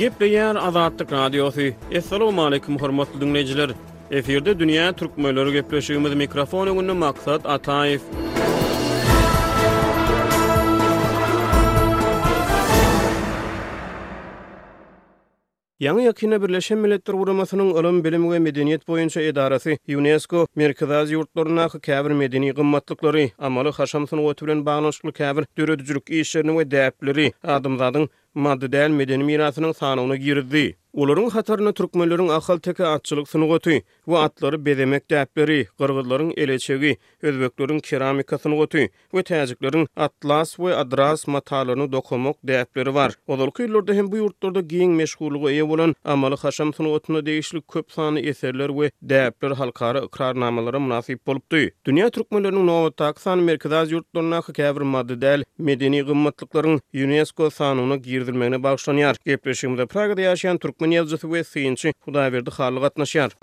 Gepleýär Azatlyk Radiosy. Assalamualaikum hormatly dinleýjiler. Efirde dünýä türkmenleri gepleşigimiz mikrofon öňünde Maksat Ataýew. Ýaňy-ýakynda Birleşen Milletler Guramasynyň Ylym, bilim we medeniýet boýunça edarasy, Ýunesko, Merkezi Aziýa ýurtlaryndaky käbir medeni gymmatlyklary, amaly-haşam sungaty bilen baglanyşykly käbir döredijilik işlerini we däpleri adamzadyň maddy däl medeni mirasynyň sanawyna girizdi. Olaryň hatarynda türkmenleriň ahalteke atçylyk sungaty, we atlary bezemek däpleri, gyrgyzlaryň eleçegi, özbekleriň keramika sungaty we täjikleriň atlas we adras matalaryny dokamak däpleri bar. Ozalky ýyllarda hem bu ýurtlarda giň meşhurlyga eýe bolan amaly-haşam sungatyna degişli köp sanly eserler we däpler halkara ykrarnamalara mynasyp bolupdy. Dünýä türkmenleriniň nobatdaky sany Merkezi Aziýa ýurtlaryndaky käbir maddy däl medeni gymmatlyklaryň Ýunesko sanawyna girizilmegine bagyşlanýar. Gepleşigimize Pragada ýaşaýan türkmen ýazyjysy we synçy Hudaýberdi Hally gatnaşýar.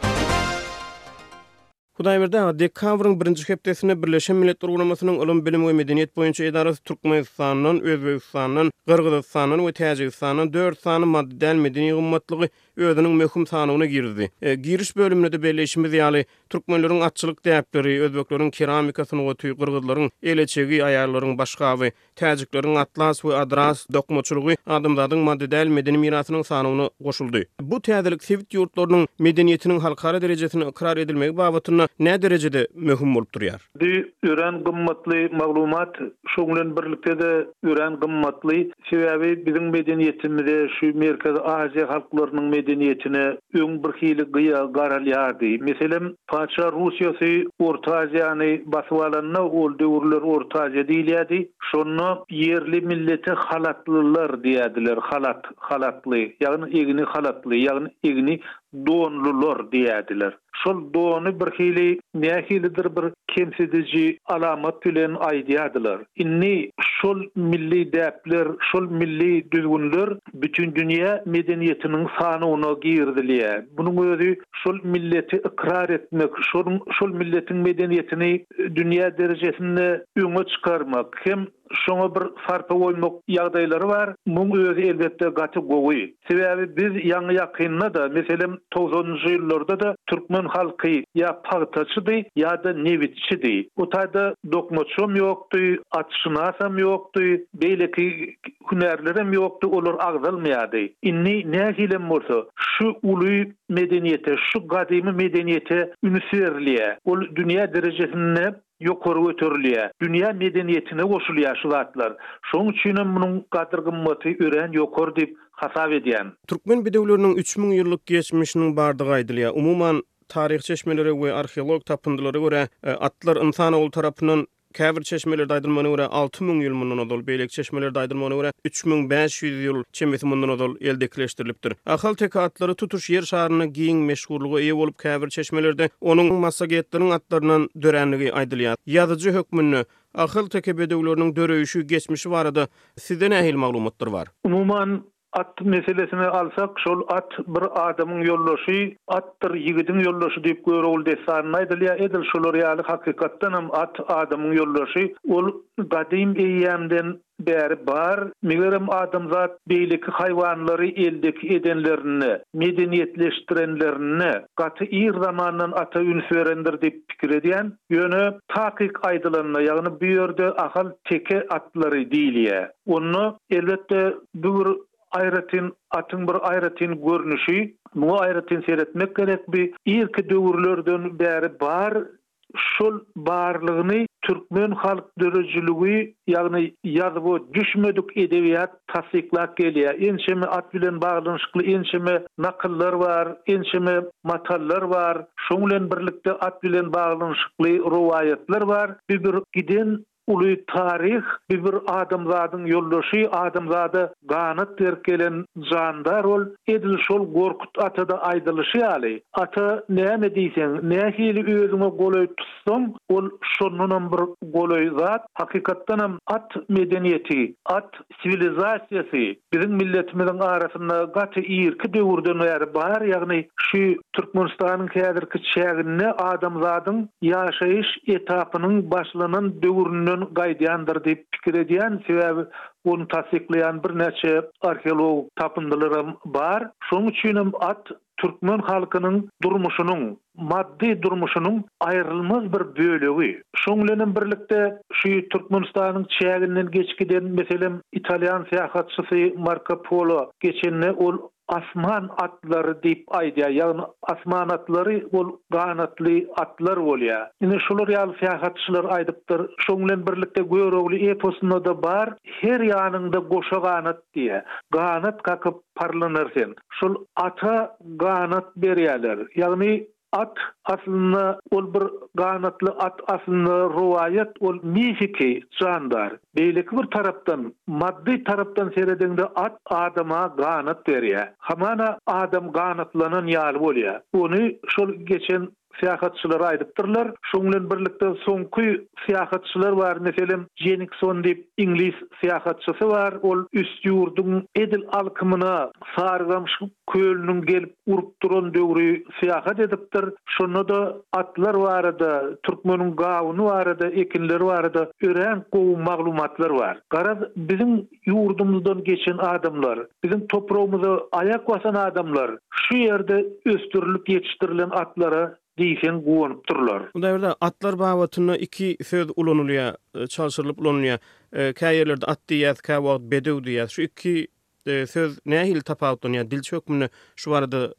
Hudaýberdi aga, dekabryň birinji hepdesinde Birleşen Milletler Guramasynyň Ylym-bilim we medeniýet boýunça edarasy Türkmenistandan, Özbegistandan, Gyrgyzystandan we Täjigistandan dört sany maddy däl medeni gymmatlygy özüniň möhüm sanawyna girizdi. Giriş bölüminde-de belleýşimiz ýaly, türkmenleriň atçylyk däpleri, özbekleriň keramika sungaty, gyrgyzlaryň el eçegi, aýallaryň başgaby, Täjikleriň atlas we adras dokmaçylygy adamzadyň maddy däl medeni mirasynyň sanawyna goşuldy. Bu täzelik sebit ýurtlarynyň medeniýetiniň halkara derejesinde ykrar edilmegi babatynda näderejede möhüm bolup durýar? Bu örän gymmatly maglumat. Şoň bilen birlikde-de örän gymmatly, sebäbi biziň medeniýetimize, şu Merkezi Aziýa halklarynyň medeniýetine öň birhili gyýa garalýardy. Meselem, Patyşa Russiýasy Orta Aziýany basyp alanda, ol döwürler Orta Aziýa diýilýärdi. Şonda ýerli millete halatlylar diýýärdiler, halat, halatly, ýagny egni halatly, ýagny egni donlular diýýärdiler. Şol dony birhili, nähilidir bir kemsidiji alamat bilen aýdýardylar. Indi şol milli däpler, şol milli düzgünler bütindünýä medeniýetiniň sanawyna girizilýär. Munuň özi şol milleti ykrar etmek, şonuň şol milletiň medeniýetini dünýä derejesinde öňe çykarmak hem şoňa bir sarpa goýmak ýagdaýlary bar. Muň özi elbetde gaty gowy. Sebäbi biz ýaňy-ýakynda-da, meselem togsanynjy ýyllarda-da türkmen halky ýa pagtaçydy, ýa-da nebitçidi. O taýda dokmaçam ýokdy, atşynasam ýokdy, beýleki Hünärlerem ýokdy, olar agzalmaýardy. Indi nähilem bolsa, şu uly medeniýete, şu gadymy medeniýete üns berilýär. Ol dünýä derejesinde ýokary göterilýär. Dünýä medeniýetine goşulýar şu zatlar. Şonuň üçinem munuň gadyr-gymmaty örän ýokary diýip hasap edýän. Türkmen bedewleriniň üç müň ýyllyk geçmişiniň bardygy aýdylýar. Umuman, taryhy çeşmelere we arheologik tapyndylara görä, atlar ynsan ogly tarapyndan Käbir çeşmelerde aýdylmagyna görä, alty müň ýyl mundan ozal, beýleki çeşmelerde aýdylmagyna görä, üç müň bäş ýüz ýyl çemesi mundan ozal eldekileşdirilipdir. Ahalteke atlary tutuş Ýer şarynda giň meşhurlyga eýe bolup, käbir çeşmelerde onuň massagetleriň atlaryndan dörändigi aýdylýar. Ýazyjy hökmünde, ahalteke bedewleriniň döreýşi, geçmişi barada Sizde nähili maglumatlar bar? Umuman, At meselesini alsak, şol at bir adamyň ýoldaşy, atdyr ýigidiň ýoldaşy diýip Görogul dessanynda aýdylýar. Edil şular ýaly hakykatdanam at adamyň ýoldaşy. Ol gadym eýýämden bäri bar. Megerem adamzat beýleki haýwanlary eldeki edenlerinde, medeniýetleşdirenlerinde gaty ir zamandan ata üns berendir diýip pikir edýän. Ýöne takyk aýdylanda, ýagny bu ýerde Ahal teke atlary diýilýär. Onda, elbetde, bu bir aýratyn atyň bir aýratyn görnüşi. Muňa aýratyn seretmek gerek. Bu irki döwürlerden bäri bar. Şol barlygyny türkmen halk döredijiligi, ýagny ýazuwa düşmedik edebiýat tassyklap gelýär. Ençeme at bilen baglanyşykly ençeme nakyllar bar, ençeme matallar bar. Şoň bilen birlikde at bilen baglanyşykly rowaýatlar bar. Bu bir giden Uly taryh, bi bir adamzadyň ýoldaşy, adamzada ganat berip gelen jandar ol. Edil şol Gorkut atada aýdylyşy ýaly, ata näme diýseň, nähili özüňe golaý tutsaň, ol şondanam bir golaý zat. Hakykatdanam at medeniýeti, at siwilizasiýasy biziň milletimiziň arasynda gaty irki döwürden bäri bar ýagny şu Türkmenistanyň häzirki çäginde adamzadyň ýaşaýyş etapynyň başlanan döwründen gaýdýandyr diýip pikir edýän sebäbi ony tassyklaýan birnäçe arheologik tapyndylaram bar şonuň üçinem at Türkmen halkynyň durmuşynyň, maddy durmuşynyň aýrylmaz bir bölegi. Şoň bilenem birlikde, şu Türkmenistanyň çäginden geçip giden, meselem, italýan syýahatçysy Marko Polo geçende ol Asman atlary diýip aýdýar. Ýagny asman atlary ol ganatly atlar bolýar. Ine, şular ýaly syýahatçylar aýdypdyr. Şoň bilen birlikde Görogly eposynda-da bar, Her ýanyňda goşa ganat, Diýýä. Ganat kakyp parlanar sen. Şol ata ganat berýäler. Ýagny at aslynda ol bir ganatly at aslynda rowaýat ol mifiki jandar. Beýleki bir tarapdan maddy tarapdan seredeňde at adama ganat berýä. Hamana adam ganatlanan ýaly bolýa. Ony şol geçen syýahatçylar aýdypdyrlar. Şoň bilen birlikde soňky syýahatçylar bar, meselem, Jenikson diýip iňlis syýahatçysy bar, ol üst ýurduň edil alkymyna Sarygamşy kölüniň gelip urup duran döwri syýahat edipdir. Şonda-da atlar barada, türkmeniň gawuny barada, ekinleri barada örän gowy maglumatlar bar. Garaz, biziň ýurdumyzdan geçen adamlar, biziň topragymyza aýak basan adamlar şu ýerde ösdürilip ýetişdirilen atlara diýseň guwanyp durlar. Munda bir-de atlar babatynda iki söz ulanylýar, çalşyrylyp ulanylýar. Kä ýerlerde at diýýäs, käwagt bedew diýýäs. Şu iki söz nähili tapawutlanýar? Dilçi hökmünde Şu barada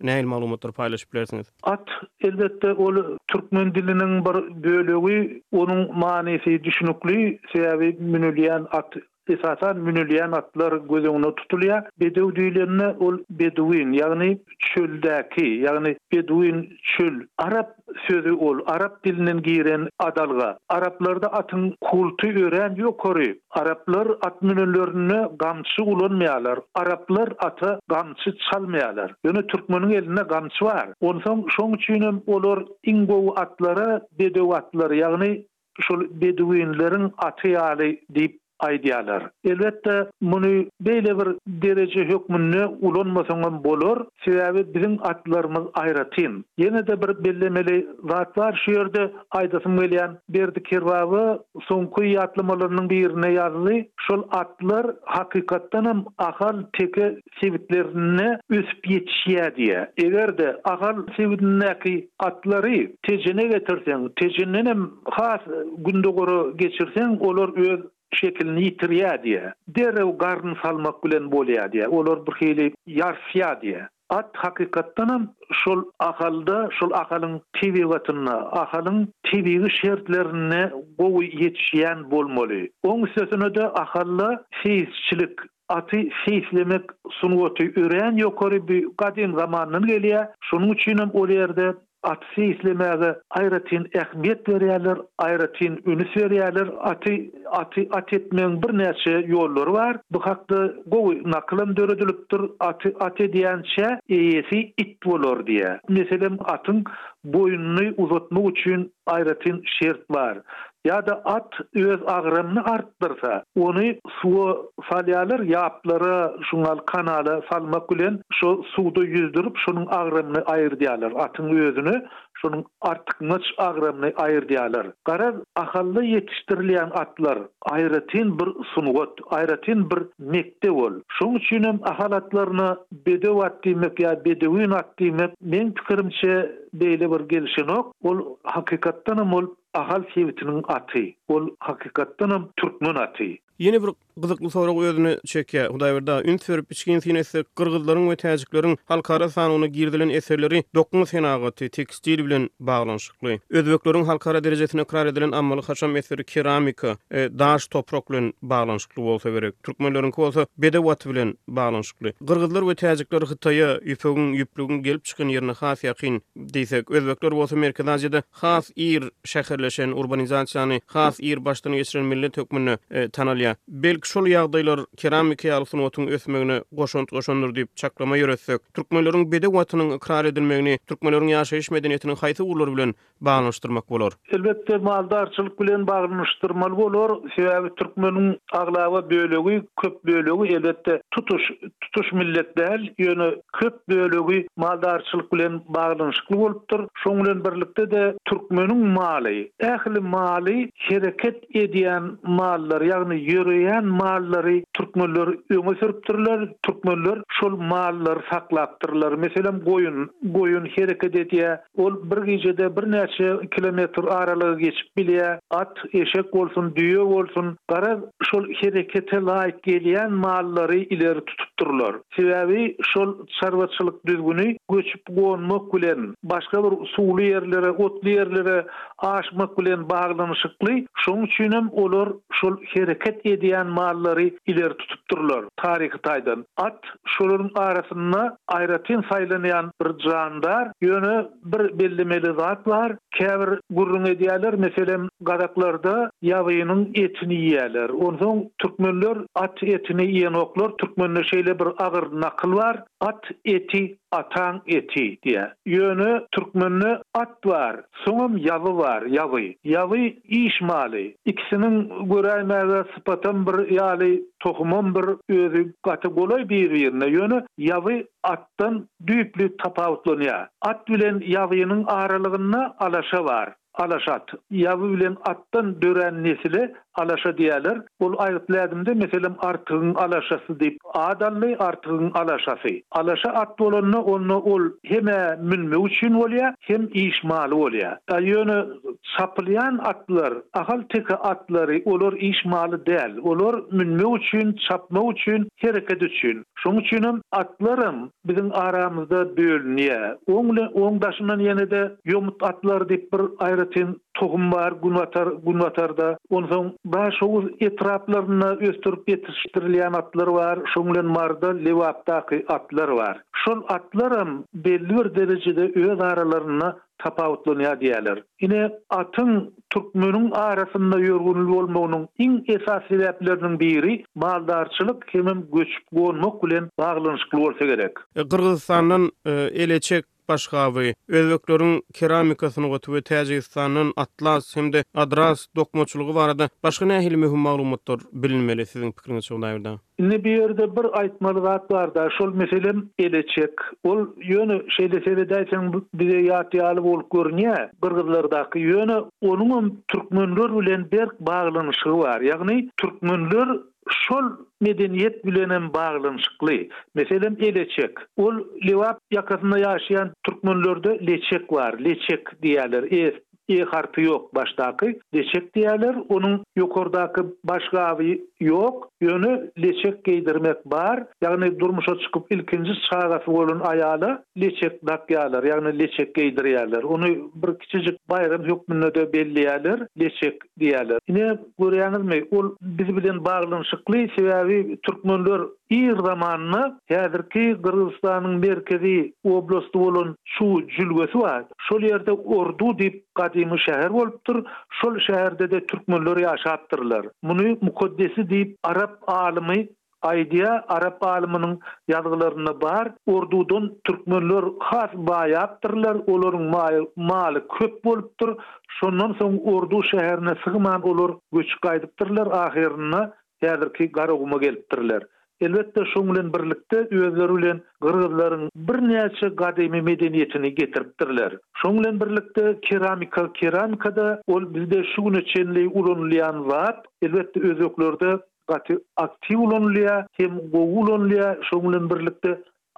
nähili maglumatlary paýlaşyp bilersiňiz? At, elbetde, ol türkmen diliniň bir bölegi, onuň manysy düşnükli, sebäbi münülýän at, esasan, münülýän atlar göz öňünde tutulýar. Bedew diýlende, ol beduin, ýagny çöldäki, ýagny beduin, çöl, arap. sözi ol arap dilinden giren adalga. Araplarda atyň kulty örän ýokary. Araplar at münenlerinde gamçy ulanmaýarlar. Araplar ata gamçy çalmaýarlar. Ýöne türkmeniň elinde gamçy bar. Onsoň şoň üçinem olar iň gowy atlara bedew atlary, ýagny şol bedewinleriň aty ýaly diýip aýdýarlar. Elbetde, muny beýle bir dereje hökmünde ulanmasaň hem bolar, sebäbi biziň atlarymyz aýratyn. Ýene-de bir bellemeli zat bar şu ýerde, aýdasym gelýän, Berdi Kerbaba soňky ýatlamalarynyň birinde ýazdy, şol atlar hakykatdan hem Ahal teke sebitlerinde ösüp ýetişýär diýýär. Eger-de Ahal sebitindäki atlary Tejene getirseň, Tejenenem has gündogara geçirseň, olar öz şekilini ýitirýär diýýär. Derrew garyn salmak bilen bolýar diýýär. Olar birhili ýarsýar diýýär. At hakykatdanam şol Ahalda, şol Ahalyň tebigatynda, Ahalyň tebigy şertlerinde gowy ýetişýän bolmaly. Oň üstesine-de Ahalda seýisçilik, Aty seýislemek sungaty örän ýokary bu gadym zamandan gelýär. Şonuň üçinem ol ýerde aty seýislemäge aýratyn ähmiýet berýärler, aýratyn ünüs berýärler. Aty aty at etmegiň birnäçe ýollary bar. Bu hakda gowy nakylam döredilipdir, Aty at edýänçä, eýesi it bolar diýýär. Meselem, atyň boýnuny uzatmak üçin Aýratyn şert bar. Ýa-da at öz agramyny artdyrsa, ony suwa salýarlar, ýaplara, şuňal kanala salmak bilen, şo suwda ýüzdürip, şonuň agramyny aýyrdýarlar, atyň özüne şonuň artykmaç agramyny aýyrdýarlar. Garaz, Ahalda ýetişdirilýän atlar, aýratyn bir sungat, aýratyn bir mekdep ol. Şoň üçinem Ahal atlaryna bedew at diýmek ýa bedewin at diýmek, meň pikirimçe, Beýle bir gelişenok. Ol hakykatdanam ol Ahal sebitiniň aty. Ol hakykatdanam türkmen aty. Ýene bir gyzykly sorag özüne çekýär. Hudaýberdi-a, üns berip içgin syn etsek, gyrgyzlaryň we täjikleriň halkara sanawyna girizilen eserleri dokma senagaty, tekstil, bilen baglanyşykly. Özbekleriň halkara derejesinde ykrar edilen ammaly-haşam eseri keramika, daş, toprak bilen baglanyşykly bolsa gerek. Türkmenleriňki bolsa bedew aty bilen baglanyşykly. Gutly. Gyrgyzlar we täjikler Hytaýa, ýüpegiň, ýüplügiň gelip çykan ýerine has ýakyn. Diýsek, özbekler bolsa Merkezi Aziýada has ir şäherleşen, urbanizasiýany has ir başdan geçiren millet hökmünde tanalýar. Belki şol ýagdaýlar keramika ýaly sungatyň ösmegine goşant goşandyr diýip çaklama ýöretsek, türkmenleriň bedew watanyn ykrar edilmegini, türkmenleriň ýaşaýyş medeniýetiniň haýsy ugurlar bilen baglanyşdyrmak bolar. Elbetde, maldarçylyk bilen baglanyşdyrmaly bolar, sebäbi türkmeniň aglaba bölegi, köp bölegi, elbetde, tutuş, tutuş millet däl, ýöne köp bölegi maldarçylyk bilen baglanyşykly bolupdyr. Şoň bilen birlikde-de, türkmeniň maly, ähli maly, hereket edýän mallary, ýagny ýöreýän mallary türkmenler öňe sürüpdirler, türkmenler şol mallary saklapdyrlar. Meselem, goýun, goýun hereket edýär, Ol bir gijede birnäçe kilometr aralygy geçip bilýär. At, eşek bolsun, düýe bolsun, garaz, şol herekete laýyk gelýän mallary ileri tutupdyrlar. Sebäbi şol çarwaçylyk düzgüni göçüp-gonmak bilen, başga bir suwly ýerlere, otly ýerlere aşmak bilen baglanyşykly, şonuň üçinem olar şol hereket edýän mallary ileri tutupdyrlar taryhy taýdan. At, At şolaryň arasynda aýratyn saýlanýan bir jandar. Ýöne bir bellemeli zat bar. Käbir gürrüň edýärler, meselem, gazaklarda ýabynyň etini iýýärler. Onsoň türkmenler at etini iýenoklar. Türkmende şeýle bir agyr nakyl bar, At eti, ataň eti diýýär. Ýöne türkmende at bar, soňam ýaby bar, ýaby. Ýaby Iş maly. Ikisiniň göräýmäge sypatam bir ýaly, tohumam bir, özi gaty golaý bir-birine, ýöne ýabý atdan düýpli tapawutlanýar. At bilen ýabynyň aralygynda alaşa bar. Alaşat. Ýaby bilen atdan dörän nesile alaşa diýerler. Ol aýgytly ädimde, meselem, Artygyň alaşasy diýip at aldy, Artygyň alaşasy. Alaşa at bolanda, onda ol hem-ä münmek üçin bolýar, hem iş maly bolýar. A ýöne çapylýan atlar, ahalteke atlary, olar iş maly däl. Olar münmek üçin, çapmak üçin, hereket üçin. Şonuň üçin hem atlaram biziň aramyzda bölünýär. Oň bilen, oň daşyndan ýene-de ýomut atlary diýip bir aýratyn Tohum bar günbatar günbatarda. Onsoň Daşoguz etraplarynda ösdürip ýetişdirilýän atlar bar, şoň bilen Maryda Lebapdaky atlar bar. Şol atlaram belli bir derejede öz aralarynda tapawutlanýar diýýärler. Ine, atyň türkmeniň arasynda ýörgünli bolmagynyň iň esasy sebäpleriniň biri maldarçylyk hemem göçüp-gonmak bilen baglanyşykly bolsa gerek. Gyrgyzystandan eleçek Başgaby, özbekleriň keramika sungaty we Täjigistandan atlas hem-de adras dokmaçylygy barada başga nähili möhüm maglumatlar bilinmeli, siziň pikiriňizçe Hudaýberdi? Indi bu ýerde bir aýtmaly zat bar-da, şol meselem Eleçek. Ol, ýöne şeýle seredäýseň bize ýat ýaly bolup görünýär, gyrgyzlardaky, ýöne onuňam türkmenler bilen berk baglanyşygy bar. Ýagny türkmenler Şol medeniýet bilenem baglanyşykly, meselem, eleçek. Ol Lebap ýakasynda ýaşaýan türkmenlerde leçek bar, leçek diýýärler, es, e harpy ýok başdaky, leçek diýýärler, onuň ýokardaky baş gaby ýok, ýöne leçek geýdirmek bar, ýagny durmuşa çykyp ilkinji çagasy bolan aýala leçek dakýarlar, ýagny leçek geýdirýärler, ony bir kiçijik baýram hökmünde-de belleýärler, leçek diýýärler. Ine, Görýäňizmi, ol biz bilen baglanyşykly, sebäbi türkmenler ir zamanda, häzirki Gyrgyzystanyň merkezi oblasty bolan şu jülgesi bar, şol ýerde Ordu diýip gadymy şäher bolupdyr, şol şäherde-de türkmenler ýaşapdyrlar. Muny Mukaddesi diýip arap alymy Aýdýa arap alymynyň ýazgylarynda bar, ordudan türkmenler has baýapdyrlar, olaryň maýy, maly köp bolupdyr, şondan soň ordu şäherine sygman olar göçüp gaýdypdyrlar, ahyrynda häzirki Garaguma gelipdirler. Elbetde şoň bilen birlikde özleri bilen gyrgyzlaryň birnäçe gadymy medeniýetini getiripdirler. Şoň bilen birlikde keramika, keramikada ol bizde şu güne çenli ulanylýan zat, elbetde özbeklerde gaty aktiw ulanylýar hem gowy ulanylýar şoň bilen birlikde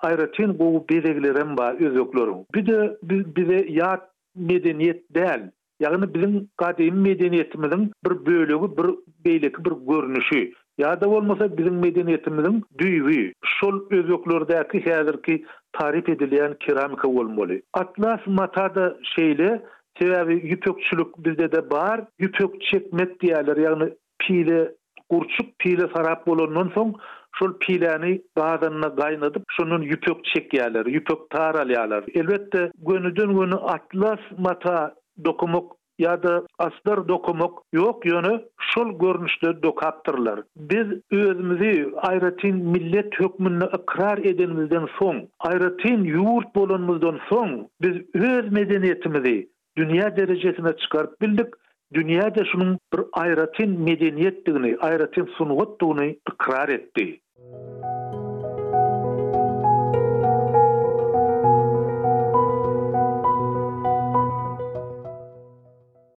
aýratyn gowy bezeglerem bar özbekleriň bide biz bize ýat medeniýet däl ýagny biziň gadymy medeniýetimiziň bir bölegi bir beýleki bir görnüşi ýa-da bolmasa biziň medeniýetimiziň düýbi şol özbeklerdäki häzirki taryp edilýän keramika bolmaly atlas mata-da şeýle sebäbi ýüpekçilik bizde-de bar ýüpek çekmek diýýärler ýagny Pile gurçuk, pile sarap bolandan soň, şol piläni gazanda gaýnadyp, şondan ýüpek çekýärler, ýüpek tar alýarlar. Elbetde, gönüden-göni atlas mata dokamak ýa-da astar dokamak ýok, ýöne şol görnüşde dokapdyrlar. Biz özümizi aýratyn millet hökmünde ykrar edenimizden soň, aýratyn ýurt bolanymyzdan soň, biz öz medeniýetimizi, dünýä derejesine çykaryp bildik, dünýä-de şunuň bir aýratyn medeniýetdigini, aýratyn sungatdygyny ykrar etdi.